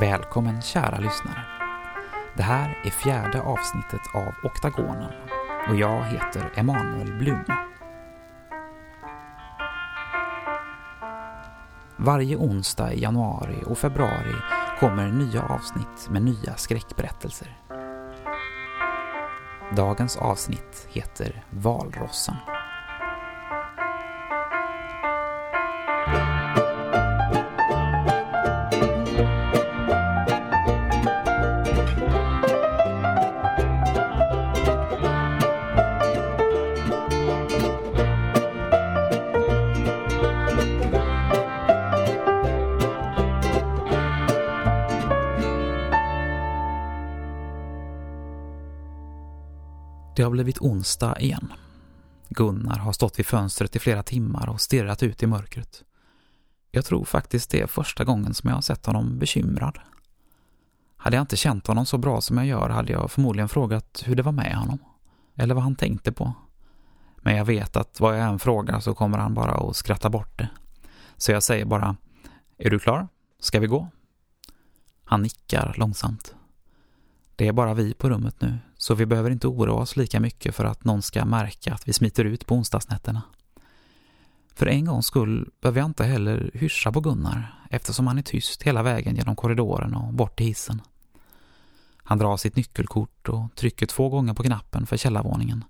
Välkommen kära lyssnare. Det här är fjärde avsnittet av Oktagonen och jag heter Emanuel Blum. Varje onsdag i januari och februari kommer nya avsnitt med nya skräckberättelser. Dagens avsnitt heter Valrossen. Det har blivit onsdag igen. Gunnar har stått vid fönstret i flera timmar och stirrat ut i mörkret. Jag tror faktiskt det är första gången som jag har sett honom bekymrad. Hade jag inte känt honom så bra som jag gör hade jag förmodligen frågat hur det var med honom. Eller vad han tänkte på. Men jag vet att vad jag än frågar så kommer han bara att skratta bort det. Så jag säger bara, är du klar? Ska vi gå? Han nickar långsamt. Det är bara vi på rummet nu, så vi behöver inte oroa oss lika mycket för att någon ska märka att vi smiter ut på onsdagsnätterna. För en gångs skull behöver jag inte heller hyscha på Gunnar eftersom han är tyst hela vägen genom korridoren och bort till hissen. Han drar sitt nyckelkort och trycker två gånger på knappen för källarvåningen,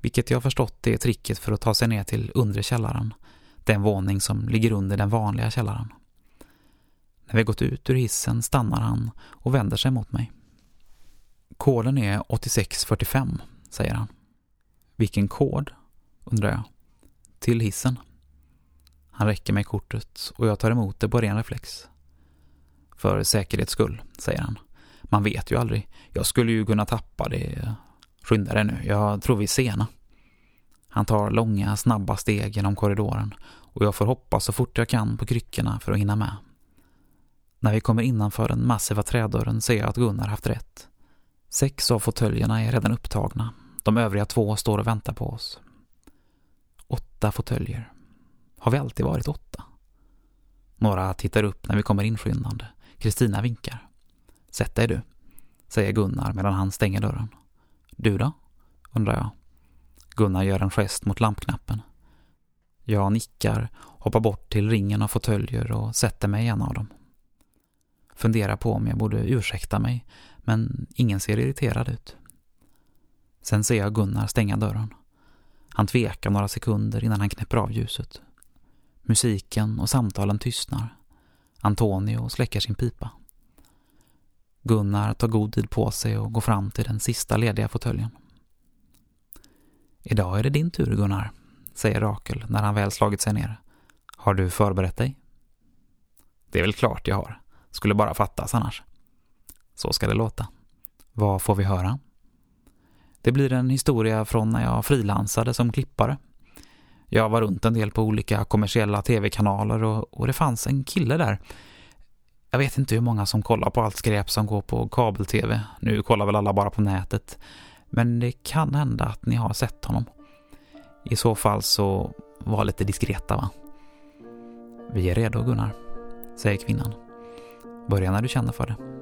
vilket jag förstått är tricket för att ta sig ner till undre källaren, den våning som ligger under den vanliga källaren. När vi gått ut ur hissen stannar han och vänder sig mot mig. Koden är 8645, säger han. Vilken kod? undrar jag. Till hissen. Han räcker mig kortet och jag tar emot det på ren reflex. För säkerhets skull, säger han. Man vet ju aldrig. Jag skulle ju kunna tappa det. Skynda dig nu, jag tror vi är sena. Han tar långa, snabba steg genom korridoren och jag får hoppa så fort jag kan på kryckorna för att hinna med. När vi kommer innanför den massiva trädörren ser jag att Gunnar haft rätt. Sex av fåtöljerna är redan upptagna. De övriga två står och väntar på oss. Åtta fåtöljer. Har vi alltid varit åtta? Några tittar upp när vi kommer inskyndande. Kristina vinkar. Sätt dig du, säger Gunnar medan han stänger dörren. Du då? undrar jag. Gunnar gör en gest mot lampknappen. Jag nickar, hoppar bort till ringen av fåtöljer och sätter mig i en av dem. Funderar på om jag borde ursäkta mig, men ingen ser irriterad ut. Sen ser jag Gunnar stänga dörren. Han tvekar några sekunder innan han knäpper av ljuset. Musiken och samtalen tystnar. Antonio släcker sin pipa. Gunnar tar god tid på sig och går fram till den sista lediga fåtöljen. Idag är det din tur, Gunnar, säger Rakel när han väl slagit sig ner. Har du förberett dig? Det är väl klart jag har. Skulle bara fattas annars. Så ska det låta. Vad får vi höra? Det blir en historia från när jag frilansade som klippare. Jag var runt en del på olika kommersiella tv-kanaler och, och det fanns en kille där. Jag vet inte hur många som kollar på allt skräp som går på kabel-tv. Nu kollar väl alla bara på nätet. Men det kan hända att ni har sett honom. I så fall så var lite diskreta va? Vi är redo Gunnar, säger kvinnan. Börja när du känner för det.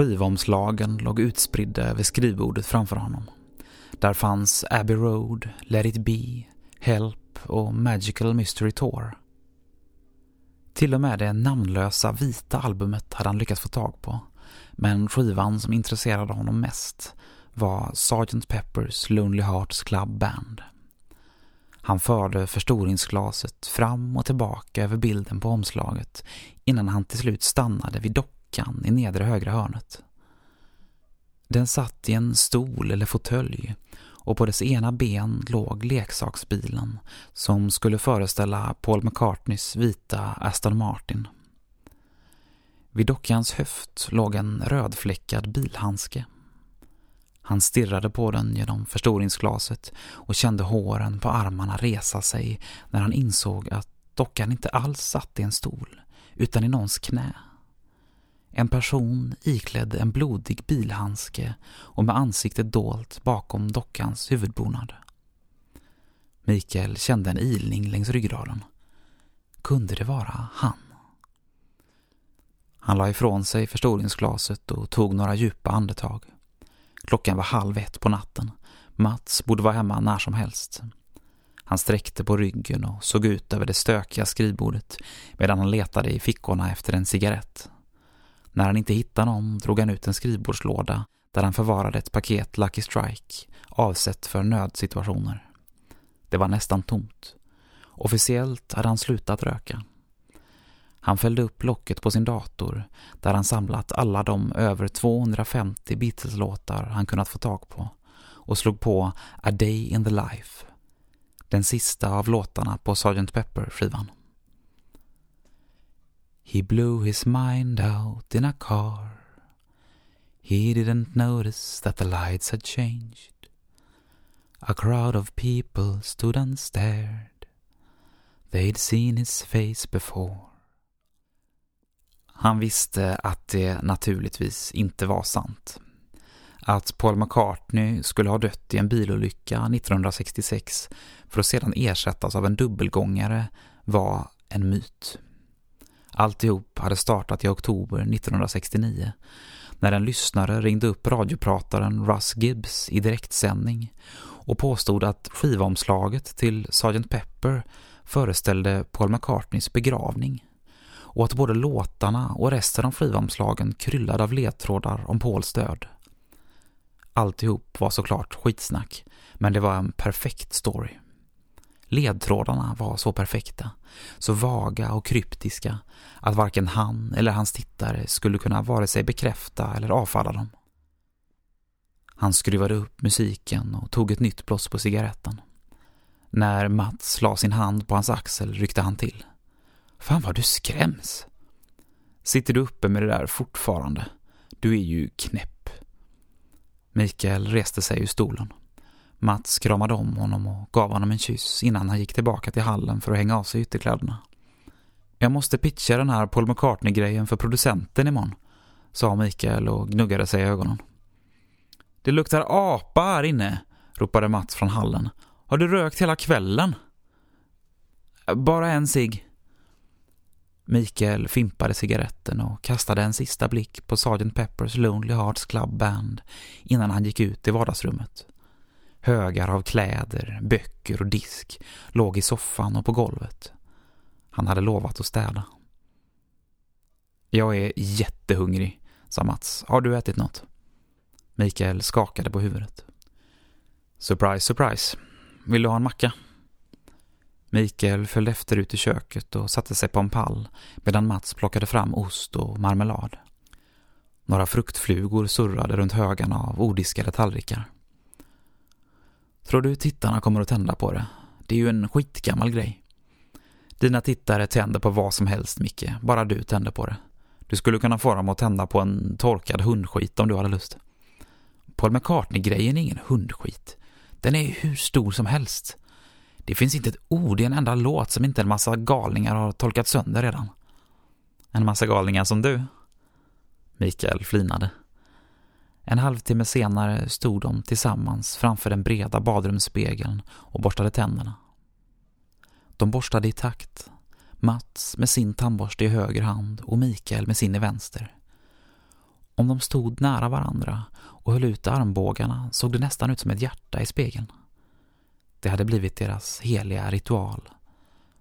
Skivomslagen låg utspridda över skrivbordet framför honom. Där fanns Abbey Road, Let It Be, Help och Magical Mystery Tour. Till och med det namnlösa vita albumet hade han lyckats få tag på. Men skivan som intresserade honom mest var Sgt. Peppers Lonely Hearts Club Band. Han förde förstoringsglaset fram och tillbaka över bilden på omslaget innan han till slut stannade vid dockan i nedre högra hörnet. Den satt i en stol eller fåtölj och på dess ena ben låg leksaksbilen som skulle föreställa Paul McCartneys vita Aston Martin. Vid dockans höft låg en rödfläckad bilhandske. Han stirrade på den genom förstoringsglaset och kände håren på armarna resa sig när han insåg att dockan inte alls satt i en stol utan i någons knä. En person iklädd en blodig bilhandske och med ansiktet dolt bakom dockans huvudbonad. Mikael kände en ilning längs ryggraden. Kunde det vara han? Han la ifrån sig förstoringsglaset och tog några djupa andetag. Klockan var halv ett på natten. Mats borde vara hemma när som helst. Han sträckte på ryggen och såg ut över det stökiga skrivbordet medan han letade i fickorna efter en cigarett. När han inte hittade någon drog han ut en skrivbordslåda där han förvarade ett paket Lucky Strike avsett för nödsituationer. Det var nästan tomt. Officiellt hade han slutat röka. Han fällde upp locket på sin dator där han samlat alla de över 250 Beatles-låtar han kunnat få tag på och slog på A Day in the Life, den sista av låtarna på Sgt. Pepper-skivan. He blew his mind out in a car He didn't notice that the lights had changed A crowd of people stood and stared They'd seen his face before Han visste att det naturligtvis inte var sant. Att Paul McCartney skulle ha dött i en bilolycka 1966 för att sedan ersättas av en dubbelgångare var en myt. Alltihop hade startat i oktober 1969 när en lyssnare ringde upp radioprataren Russ Gibbs i direktsändning och påstod att skivomslaget till Sgt. Pepper föreställde Paul McCartneys begravning och att både låtarna och resten av skivomslagen kryllade av ledtrådar om Pauls död. Alltihop var såklart skitsnack, men det var en perfekt story. Ledtrådarna var så perfekta, så vaga och kryptiska att varken han eller hans tittare skulle kunna vare sig bekräfta eller avfalla dem. Han skruvade upp musiken och tog ett nytt blås på cigaretten. När Mats la sin hand på hans axel ryckte han till. Fan vad du skräms. Sitter du uppe med det där fortfarande? Du är ju knäpp. Mikael reste sig ur stolen. Mats kramade om honom och gav honom en kyss innan han gick tillbaka till hallen för att hänga av sig ytterkläderna. Jag måste pitcha den här Paul McCartney-grejen för producenten imorgon, sa Mikael och gnuggade sig i ögonen. Det luktar apa här inne, ropade Mats från hallen. Har du rökt hela kvällen? Bara en sig. Mikael fimpade cigaretten och kastade en sista blick på Sgt. Peppers Lonely Hearts Club Band innan han gick ut i vardagsrummet. Högar av kläder, böcker och disk låg i soffan och på golvet. Han hade lovat att städa. Jag är jättehungrig, sa Mats. Har du ätit något? Mikael skakade på huvudet. Surprise, surprise. Vill du ha en macka? Mikael följde efter ut i köket och satte sig på en pall medan Mats plockade fram ost och marmelad. Några fruktflugor surrade runt högarna av odiskade tallrikar. Tror du tittarna kommer att tända på det? Det är ju en skitgammal grej. Dina tittare tänder på vad som helst, Micke. Bara du tänder på det. Du skulle kunna få dem att tända på en torkad hundskit om du hade lust. Paul McCartney-grejen är ingen hundskit. Den är hur stor som helst. Det finns inte ett ord i en enda låt som inte en massa galningar har tolkat sönder redan. En massa galningar som du? Mikael flinade. En halvtimme senare stod de tillsammans framför den breda badrumsspegeln och borstade tänderna. De borstade i takt. Mats med sin tandborste i höger hand och Mikael med sin i vänster. Om de stod nära varandra och höll ut armbågarna såg det nästan ut som ett hjärta i spegeln. Det hade blivit deras heliga ritual.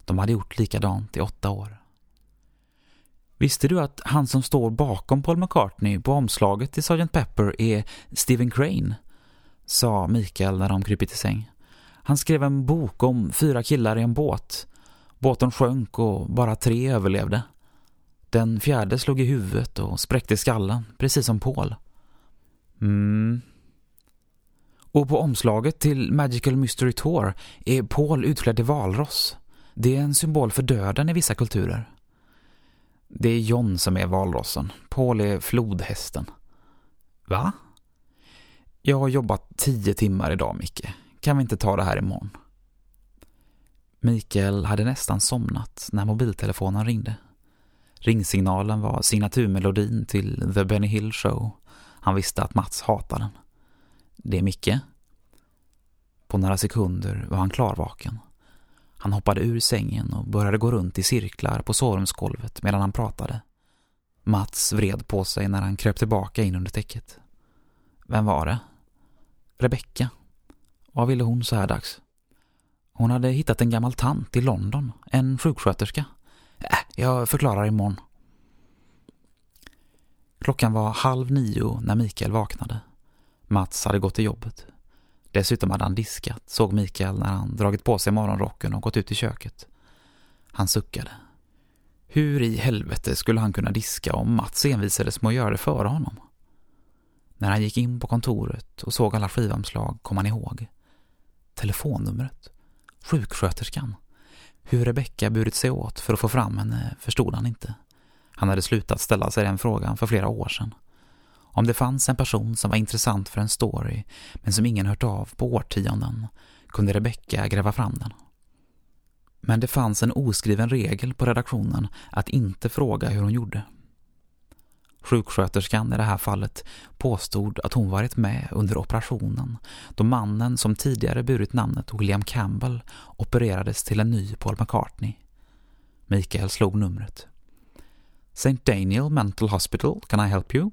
De hade gjort likadant i åtta år. Visste du att han som står bakom Paul McCartney på omslaget till Sgt. Pepper är Stephen Crane? Sa Mikael när de krypit i säng. Han skrev en bok om fyra killar i en båt. Båten sjönk och bara tre överlevde. Den fjärde slog i huvudet och spräckte skallen, precis som Paul. Mm, och på omslaget till Magical Mystery Tour är Paul utklädd till valross. Det är en symbol för döden i vissa kulturer. Det är John som är valrossen. Paul är flodhästen. Va? Jag har jobbat tio timmar idag, Micke. Kan vi inte ta det här imorgon? Mikael hade nästan somnat när mobiltelefonen ringde. Ringsignalen var signaturmelodin till The Benny Hill Show. Han visste att Mats hatade den. Det är Micke. På några sekunder var han klarvaken. Han hoppade ur sängen och började gå runt i cirklar på sovrumsgolvet medan han pratade. Mats vred på sig när han kröp tillbaka in under täcket. Vem var det? Rebecka. Vad ville hon så här dags? Hon hade hittat en gammal tant i London, en sjuksköterska. Äh, jag förklarar imorgon. Klockan var halv nio när Mikael vaknade. Mats hade gått till jobbet. Dessutom hade han diskat, såg Mikael när han dragit på sig morgonrocken och gått ut i köket. Han suckade. Hur i helvete skulle han kunna diska om Mats envisades med att göra det före honom? När han gick in på kontoret och såg alla skivomslag kom han ihåg. Telefonnumret. Sjuksköterskan. Hur Rebecka burit sig åt för att få fram henne förstod han inte. Han hade slutat ställa sig den frågan för flera år sedan. Om det fanns en person som var intressant för en story men som ingen hört av på årtionden kunde Rebecka gräva fram den. Men det fanns en oskriven regel på redaktionen att inte fråga hur hon gjorde. Sjuksköterskan i det här fallet påstod att hon varit med under operationen då mannen som tidigare burit namnet William Campbell opererades till en ny Paul McCartney. Mikael slog numret. St. Daniel Mental Hospital, can I help you?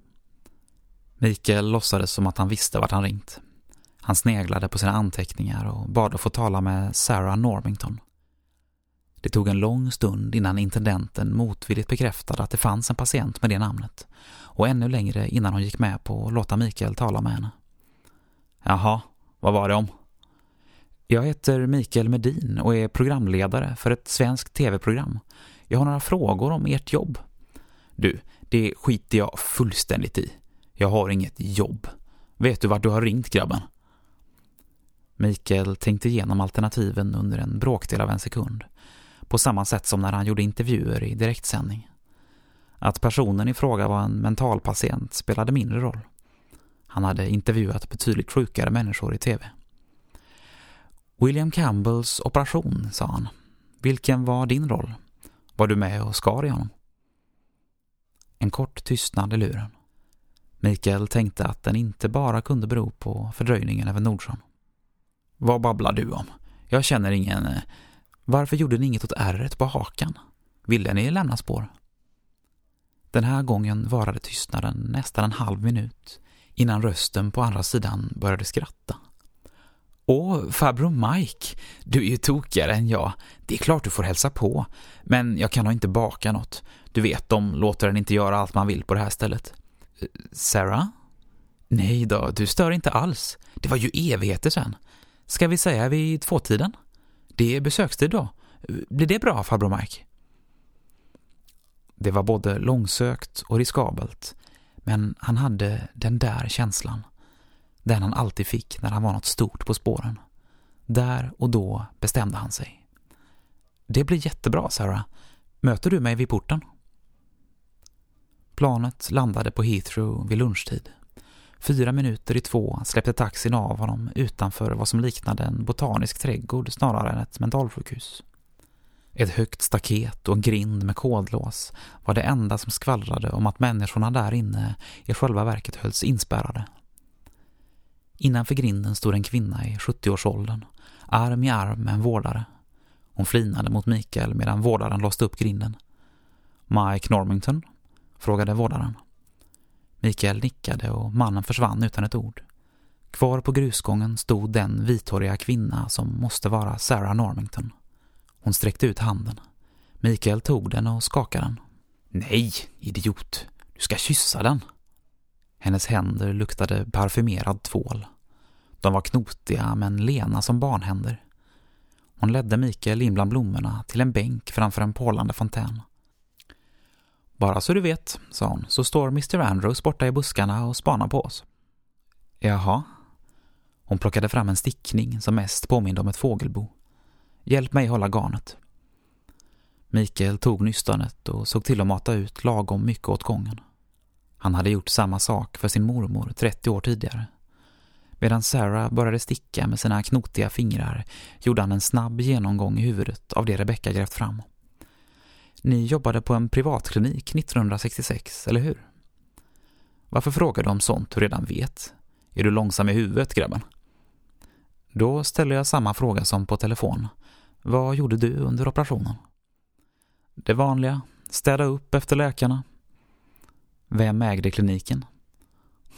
Mikael låtsades som att han visste vart han ringt. Han sneglade på sina anteckningar och bad att få tala med Sarah Normington. Det tog en lång stund innan intendenten motvilligt bekräftade att det fanns en patient med det namnet och ännu längre innan hon gick med på att låta Mikael tala med henne. Jaha, vad var det om? Jag heter Mikael Medin och är programledare för ett svenskt tv-program. Jag har några frågor om ert jobb. Du, det skiter jag fullständigt i. Jag har inget jobb. Vet du vart du har ringt, grabben? Mikael tänkte igenom alternativen under en bråkdel av en sekund. På samma sätt som när han gjorde intervjuer i direktsändning. Att personen i fråga var en mentalpatient spelade mindre roll. Han hade intervjuat betydligt sjukare människor i tv. William Campbells operation, sa han. Vilken var din roll? Var du med och skar i honom? En kort tystnad i luren. Mikael tänkte att den inte bara kunde bero på fördröjningen över Nordsjön. Vad babblar du om? Jag känner ingen... Eh, varför gjorde ni inget åt ärret på hakan? Ville ni lämna spår? Den här gången varade tystnaden nästan en halv minut innan rösten på andra sidan började skratta. Åh, farbror Mike, du är ju tokigare än jag. Det är klart du får hälsa på, men jag kan nog inte baka något. Du vet, de låter den inte göra allt man vill på det här stället. Sarah? Nej då, du stör inte alls. Det var ju evigheter sen. Ska vi säga vid tvåtiden? Det är besökstid då. Blir det bra, farbror Mike? Det var både långsökt och riskabelt, men han hade den där känslan. Den han alltid fick när han var något stort på spåren. Där och då bestämde han sig. Det blir jättebra, Sarah. Möter du mig vid porten? Planet landade på Heathrow vid lunchtid. Fyra minuter i två släppte taxin av honom utanför vad som liknade en botanisk trädgård snarare än ett mentalsjukhus. Ett högt staket och en grind med kodlås var det enda som skvallrade om att människorna där inne i själva verket hölls inspärrade. Innanför grinden stod en kvinna i 70-årsåldern, arm i arm med en vårdare. Hon flinade mot Mikael medan vårdaren låste upp grinden. Mike Normington, frågade vårdaren. Mikael nickade och mannen försvann utan ett ord. Kvar på grusgången stod den vithåriga kvinna som måste vara Sarah Normington. Hon sträckte ut handen. Mikael tog den och skakade den. Nej, idiot. Du ska kyssa den. Hennes händer luktade parfymerad tvål. De var knotiga men lena som barnhänder. Hon ledde Mikael in bland blommorna till en bänk framför en porlande fontän. Bara så du vet, sa hon, så står Mr. Andrews borta i buskarna och spanar på oss. Jaha. Hon plockade fram en stickning som mest påminde om ett fågelbo. Hjälp mig hålla garnet. Mikael tog nystanet och såg till att mata ut lagom mycket åt gången. Han hade gjort samma sak för sin mormor 30 år tidigare. Medan Sarah började sticka med sina knotiga fingrar gjorde han en snabb genomgång i huvudet av det Rebecca grävt fram. Ni jobbade på en privatklinik 1966, eller hur? Varför frågar du om sånt du redan vet? Är du långsam i huvudet, grabben? Då ställer jag samma fråga som på telefon. Vad gjorde du under operationen? Det vanliga. Städa upp efter läkarna. Vem ägde kliniken?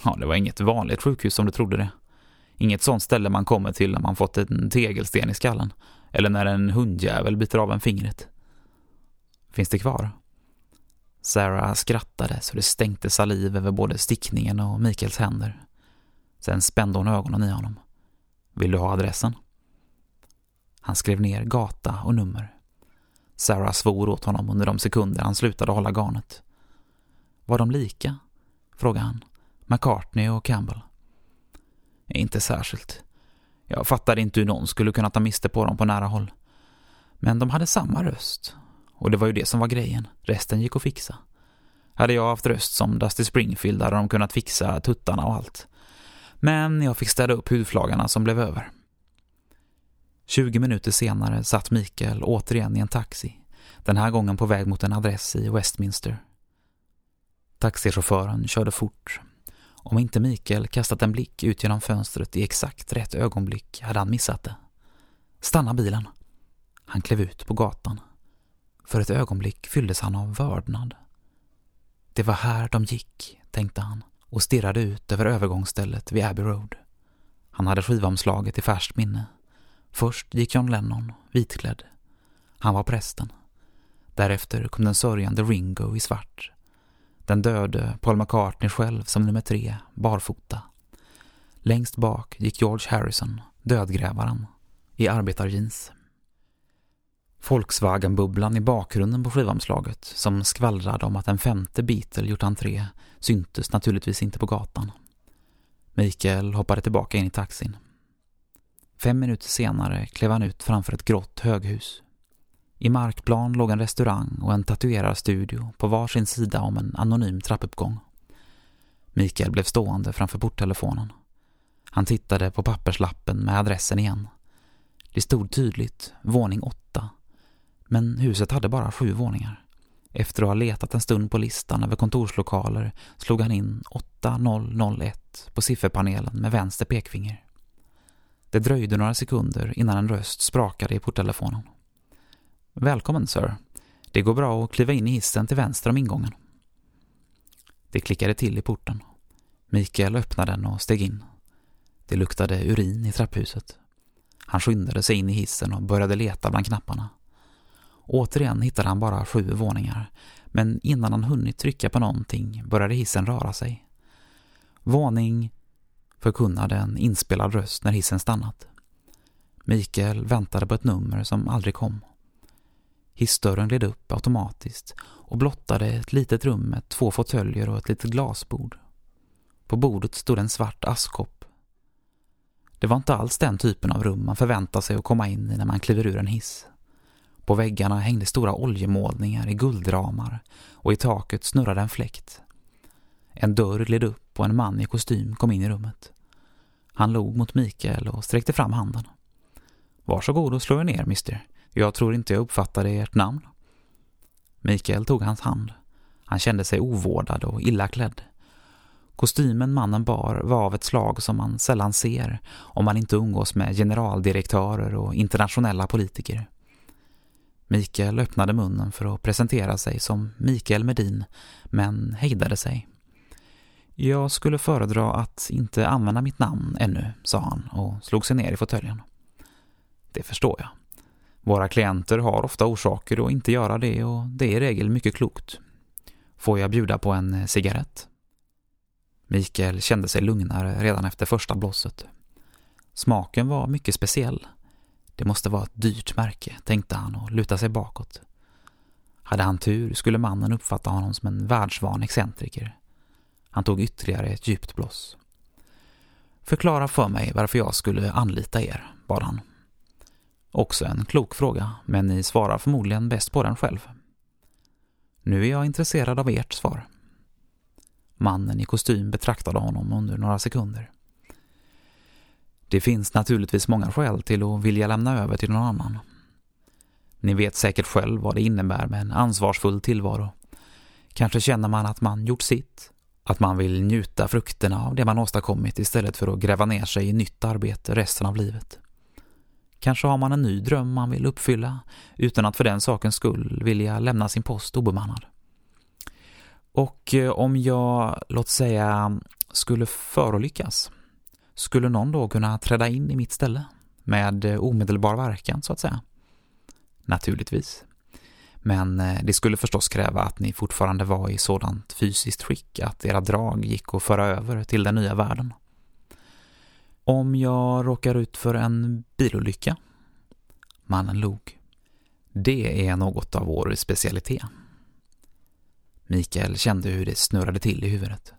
Ja, det var inget vanligt sjukhus som du trodde det. Inget sånt ställe man kommer till när man fått en tegelsten i skallen. Eller när en hundjävel biter av en fingret. Finns det kvar? Sarah skrattade så det stänkte saliv över både stickningen och Mikaels händer. Sen spände hon ögonen i honom. Vill du ha adressen? Han skrev ner gata och nummer. Sarah svor åt honom under de sekunder han slutade hålla garnet. Var de lika? frågade han. McCartney och Campbell. Inte särskilt. Jag fattade inte hur någon skulle kunna ta miste på dem på nära håll. Men de hade samma röst. Och det var ju det som var grejen. Resten gick att fixa. Hade jag haft röst som Dusty Springfield hade de kunnat fixa tuttarna och allt. Men jag fick städa upp hudflagarna som blev över. 20 minuter senare satt Mikael återigen i en taxi. Den här gången på väg mot en adress i Westminster. Taxichauffören körde fort. Om inte Mikael kastat en blick ut genom fönstret i exakt rätt ögonblick hade han missat det. Stanna bilen. Han klev ut på gatan. För ett ögonblick fylldes han av vördnad. Det var här de gick, tänkte han och stirrade ut över övergångsstället vid Abbey Road. Han hade skivomslaget i färskt minne. Först gick John Lennon, vitklädd. Han var prästen. Därefter kom den sörjande Ringo i svart. Den döde Paul McCartney själv som nummer tre, barfota. Längst bak gick George Harrison, dödgrävaren, i arbetarjeans. Volkswagen-bubblan i bakgrunden på skivomslaget, som skvallrade om att en femte Beatle gjort entré, syntes naturligtvis inte på gatan. Mikael hoppade tillbaka in i taxin. Fem minuter senare klev han ut framför ett grått höghus. I markplan låg en restaurang och en tatuerarstudio på varsin sida om en anonym trappuppgång. Mikael blev stående framför porttelefonen. Han tittade på papperslappen med adressen igen. Det stod tydligt, våning 8. Men huset hade bara sju våningar. Efter att ha letat en stund på listan över kontorslokaler slog han in 8001 på sifferpanelen med vänster pekfinger. Det dröjde några sekunder innan en röst sprakade i porttelefonen. Välkommen, sir. Det går bra att kliva in i hissen till vänster om ingången. Det klickade till i porten. Mikael öppnade den och steg in. Det luktade urin i trapphuset. Han skyndade sig in i hissen och började leta bland knapparna. Återigen hittade han bara sju våningar, men innan han hunnit trycka på någonting började hissen röra sig. Våning förkunnade en inspelad röst när hissen stannat. Mikael väntade på ett nummer som aldrig kom. Hissdörren gled upp automatiskt och blottade ett litet rum med två fåtöljer och ett litet glasbord. På bordet stod en svart askkopp. Det var inte alls den typen av rum man förväntar sig att komma in i när man kliver ur en hiss. På väggarna hängde stora oljemålningar i guldramar och i taket snurrade en fläkt. En dörr gled upp och en man i kostym kom in i rummet. Han log mot Mikael och sträckte fram handen. Varsågod och slå er ner, mister. Jag tror inte jag uppfattade ert namn. Mikael tog hans hand. Han kände sig ovårdad och illa klädd. Kostymen mannen bar var av ett slag som man sällan ser om man inte umgås med generaldirektörer och internationella politiker. Mikael öppnade munnen för att presentera sig som Mikael Medin, men hejdade sig. Jag skulle föredra att inte använda mitt namn ännu, sa han och slog sig ner i fåtöljen. Det förstår jag. Våra klienter har ofta orsaker att inte göra det och det är i regel mycket klokt. Får jag bjuda på en cigarett? Mikael kände sig lugnare redan efter första blåset. Smaken var mycket speciell. Det måste vara ett dyrt märke, tänkte han och lutade sig bakåt. Hade han tur skulle mannen uppfatta honom som en världsvan excentriker. Han tog ytterligare ett djupt blås. Förklara för mig varför jag skulle anlita er, bad han. Också en klok fråga, men ni svarar förmodligen bäst på den själv. Nu är jag intresserad av ert svar. Mannen i kostym betraktade honom under några sekunder. Det finns naturligtvis många skäl till att vilja lämna över till någon annan. Ni vet säkert själv vad det innebär med en ansvarsfull tillvaro. Kanske känner man att man gjort sitt, att man vill njuta frukterna av det man åstadkommit istället för att gräva ner sig i nytt arbete resten av livet. Kanske har man en ny dröm man vill uppfylla utan att för den sakens skull vilja lämna sin post obemannad. Och eh, om jag, låt säga, skulle förolyckas, skulle någon då kunna träda in i mitt ställe med eh, omedelbar verkan så att säga? Naturligtvis. Men eh, det skulle förstås kräva att ni fortfarande var i sådant fysiskt skick att era drag gick att föra över till den nya världen. Om jag råkar ut för en bilolycka? Mannen log. Det är något av vår specialitet. Mikael kände hur det snurrade till i huvudet.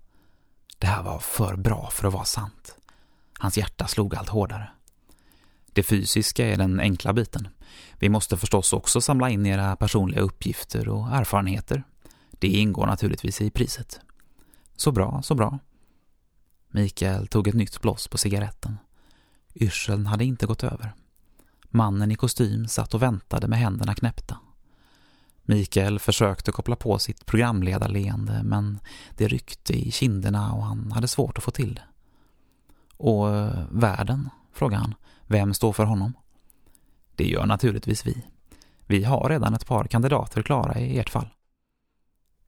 Det här var för bra för att vara sant. Hans hjärta slog allt hårdare. Det fysiska är den enkla biten. Vi måste förstås också samla in era personliga uppgifter och erfarenheter. Det ingår naturligtvis i priset. Så bra, så bra. Mikael tog ett nytt blås på cigaretten. Yrseln hade inte gått över. Mannen i kostym satt och väntade med händerna knäppta. Mikael försökte koppla på sitt programledarleende men det ryckte i kinderna och han hade svårt att få till det. Och eh, världen, frågade han. Vem står för honom? Det gör naturligtvis vi. Vi har redan ett par kandidater klara i ert fall.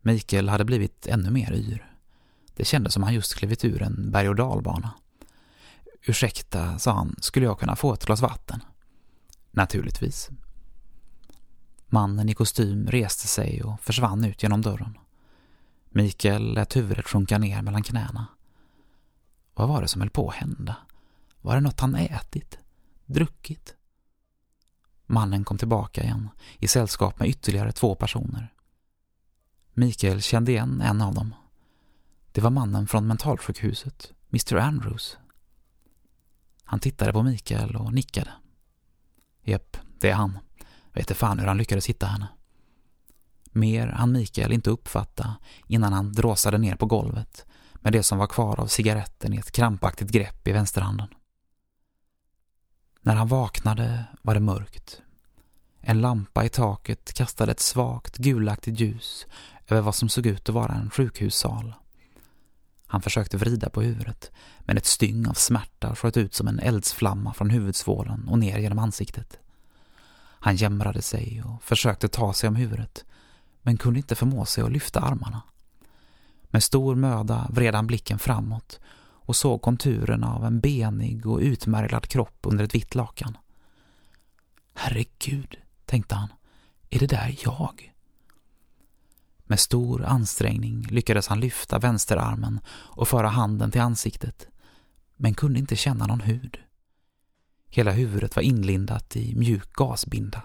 Mikael hade blivit ännu mer yr. Det kändes som han just klivit ur en berg- och dalbana. Ursäkta, sa han, skulle jag kunna få ett glas vatten? Naturligtvis. Mannen i kostym reste sig och försvann ut genom dörren. Mikael lät huvudet sjunka ner mellan knäna. Vad var det som höll på att hända? Var det något han ätit? Druckit? Mannen kom tillbaka igen, i sällskap med ytterligare två personer. Mikael kände igen en av dem. Det var mannen från mentalsjukhuset, Mr Andrews. Han tittade på Mikael och nickade. Jepp, det är han. Vet fan hur han lyckades hitta henne. Mer hann Mikael inte uppfatta innan han dråsade ner på golvet med det som var kvar av cigaretten i ett krampaktigt grepp i vänsterhanden. När han vaknade var det mörkt. En lampa i taket kastade ett svagt gulaktigt ljus över vad som såg ut att vara en sjukhussal. Han försökte vrida på huvudet, men ett styng av smärta sköt ut som en eldsflamma från huvudsvålen och ner genom ansiktet. Han jämrade sig och försökte ta sig om huvudet, men kunde inte förmå sig att lyfta armarna. Med stor möda vred han blicken framåt och såg konturerna av en benig och utmärglad kropp under ett vitt lakan. Herregud, tänkte han, är det där jag? Med stor ansträngning lyckades han lyfta vänsterarmen och föra handen till ansiktet, men kunde inte känna någon hud. Hela huvudet var inlindat i mjuk gasbinda.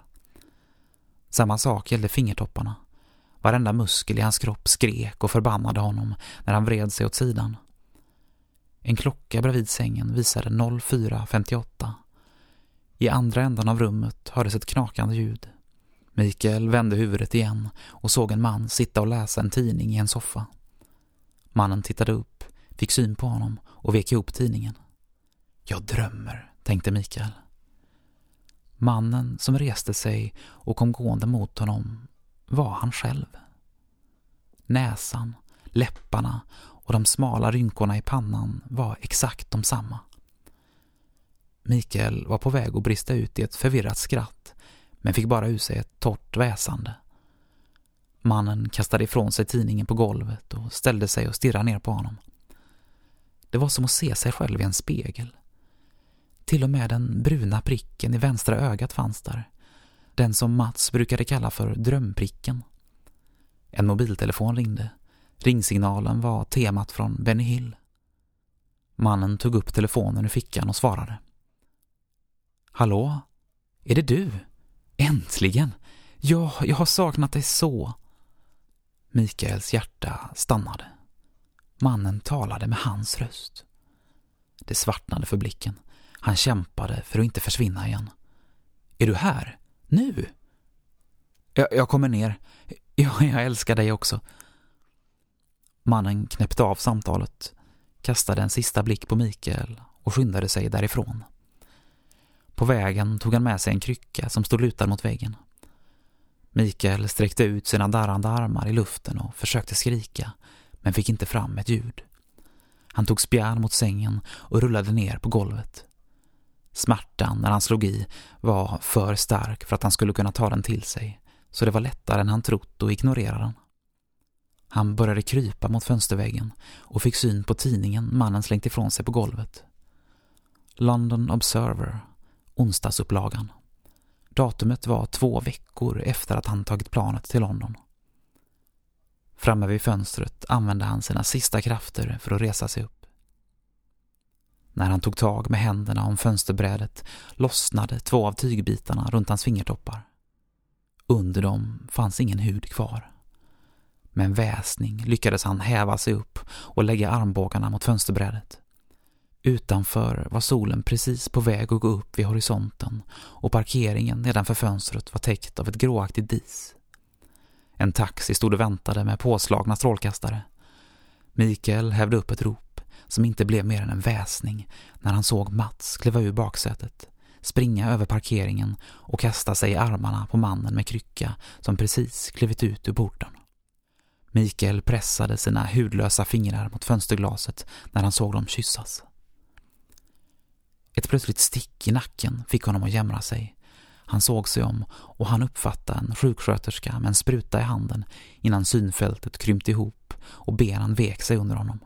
Samma sak gällde fingertopparna. Varenda muskel i hans kropp skrek och förbannade honom när han vred sig åt sidan. En klocka bredvid sängen visade 04.58. I andra änden av rummet hördes ett knakande ljud. Mikael vände huvudet igen och såg en man sitta och läsa en tidning i en soffa. Mannen tittade upp, fick syn på honom och vek ihop tidningen. Jag drömmer, tänkte Mikael. Mannen som reste sig och kom gående mot honom var han själv. Näsan, läpparna och de smala rynkorna i pannan var exakt de samma. Mikael var på väg att brista ut i ett förvirrat skratt men fick bara ur sig ett torrt väsande. Mannen kastade ifrån sig tidningen på golvet och ställde sig och stirrade ner på honom. Det var som att se sig själv i en spegel. Till och med den bruna pricken i vänstra ögat fanns där. Den som Mats brukade kalla för drömpricken. En mobiltelefon ringde. Ringsignalen var temat från Benny Hill. Mannen tog upp telefonen ur fickan och svarade. Hallå? Är det du? Äntligen! Ja, jag har saknat dig så. Mikaels hjärta stannade. Mannen talade med hans röst. Det svartnade för blicken. Han kämpade för att inte försvinna igen. Är du här? Nu? Jag, jag kommer ner. Jag, jag älskar dig också. Mannen knäppte av samtalet, kastade en sista blick på Mikael och skyndade sig därifrån. På vägen tog han med sig en krycka som stod lutad mot väggen. Mikael sträckte ut sina darrande armar i luften och försökte skrika, men fick inte fram ett ljud. Han tog spjärn mot sängen och rullade ner på golvet. Smärtan när han slog i var för stark för att han skulle kunna ta den till sig, så det var lättare än han trott att ignorera den. Han började krypa mot fönsterväggen och fick syn på tidningen mannen slängt ifrån sig på golvet. London Observer, onsdagsupplagan. Datumet var två veckor efter att han tagit planet till London. Framme vid fönstret använde han sina sista krafter för att resa sig upp. När han tog tag med händerna om fönsterbrädet lossnade två av tygbitarna runt hans fingertoppar. Under dem fanns ingen hud kvar. Med en väsning lyckades han häva sig upp och lägga armbågarna mot fönsterbrädet. Utanför var solen precis på väg att gå upp vid horisonten och parkeringen nedanför fönstret var täckt av ett gråaktigt dis. En taxi stod och väntade med påslagna strålkastare. Mikael hävde upp ett rop som inte blev mer än en väsning när han såg Mats kliva ur baksätet, springa över parkeringen och kasta sig i armarna på mannen med krycka som precis klivit ut ur porten. Mikael pressade sina hudlösa fingrar mot fönsterglaset när han såg dem kyssas. Ett plötsligt stick i nacken fick honom att jämra sig. Han såg sig om och han uppfattade en sjuksköterska med en spruta i handen innan synfältet krympte ihop och benen vek sig under honom.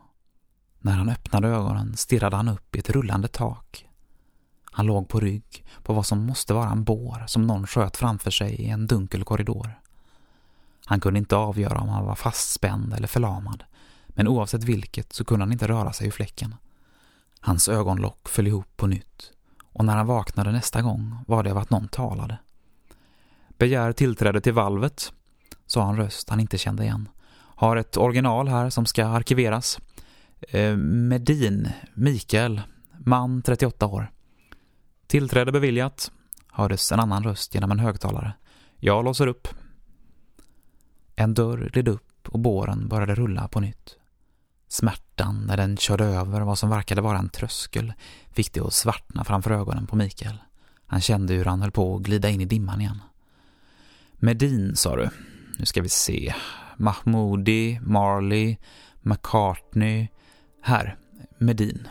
När han öppnade ögonen stirrade han upp i ett rullande tak. Han låg på rygg på vad som måste vara en bår som någon sköt framför sig i en dunkel korridor. Han kunde inte avgöra om han var fastspänd eller förlamad, men oavsett vilket så kunde han inte röra sig ur fläcken. Hans ögonlock föll ihop på nytt och när han vaknade nästa gång var det av att någon talade. Begär tillträde till valvet, sa en röst han inte kände igen. Har ett original här som ska arkiveras. Eh, Medin, Mikael, man 38 år. Tillträde beviljat, hördes en annan röst genom en högtalare. Jag låser upp. En dörr gled upp och båren började rulla på nytt. Smärtan när den körde över vad som verkade vara en tröskel fick det att svartna framför ögonen på Mikael. Han kände hur han höll på att glida in i dimman igen. Medin, sa du. Nu ska vi se. Mahmoudi, Marley, McCartney. Här, Medin.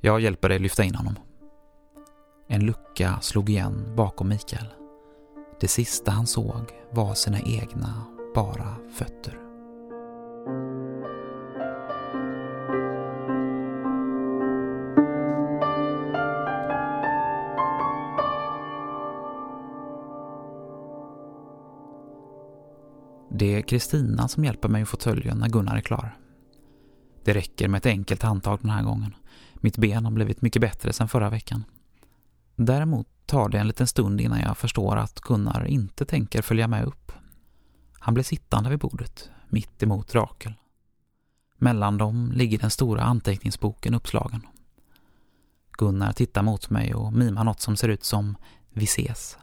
Jag hjälper dig lyfta in honom. En lucka slog igen bakom Mikael. Det sista han såg var sina egna, bara fötter. Det är Kristina som hjälper mig i fåtöljen när Gunnar är klar. Det räcker med ett enkelt handtag den här gången. Mitt ben har blivit mycket bättre sedan förra veckan. Däremot tar det en liten stund innan jag förstår att Gunnar inte tänker följa med upp. Han blir sittande vid bordet, mitt emot Rakel. Mellan dem ligger den stora anteckningsboken uppslagen. Gunnar tittar mot mig och mimar något som ser ut som ”Vi ses”.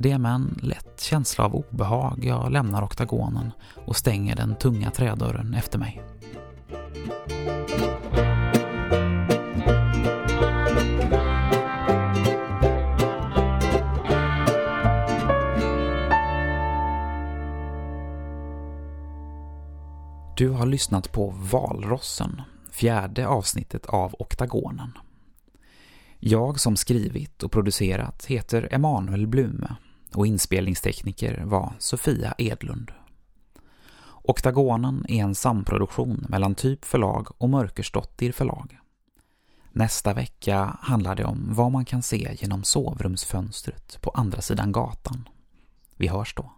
Det är med en lätt känsla av obehag jag lämnar oktagonen och stänger den tunga trädörren efter mig. Du har lyssnat på Valrossen, fjärde avsnittet av Oktagonen. Jag som skrivit och producerat heter Emanuel Blume och inspelningstekniker var Sofia Edlund. Oktagonen är en samproduktion mellan Typ förlag och Mörkersdottir förlag. Nästa vecka handlar det om vad man kan se genom sovrumsfönstret på andra sidan gatan. Vi hörs då.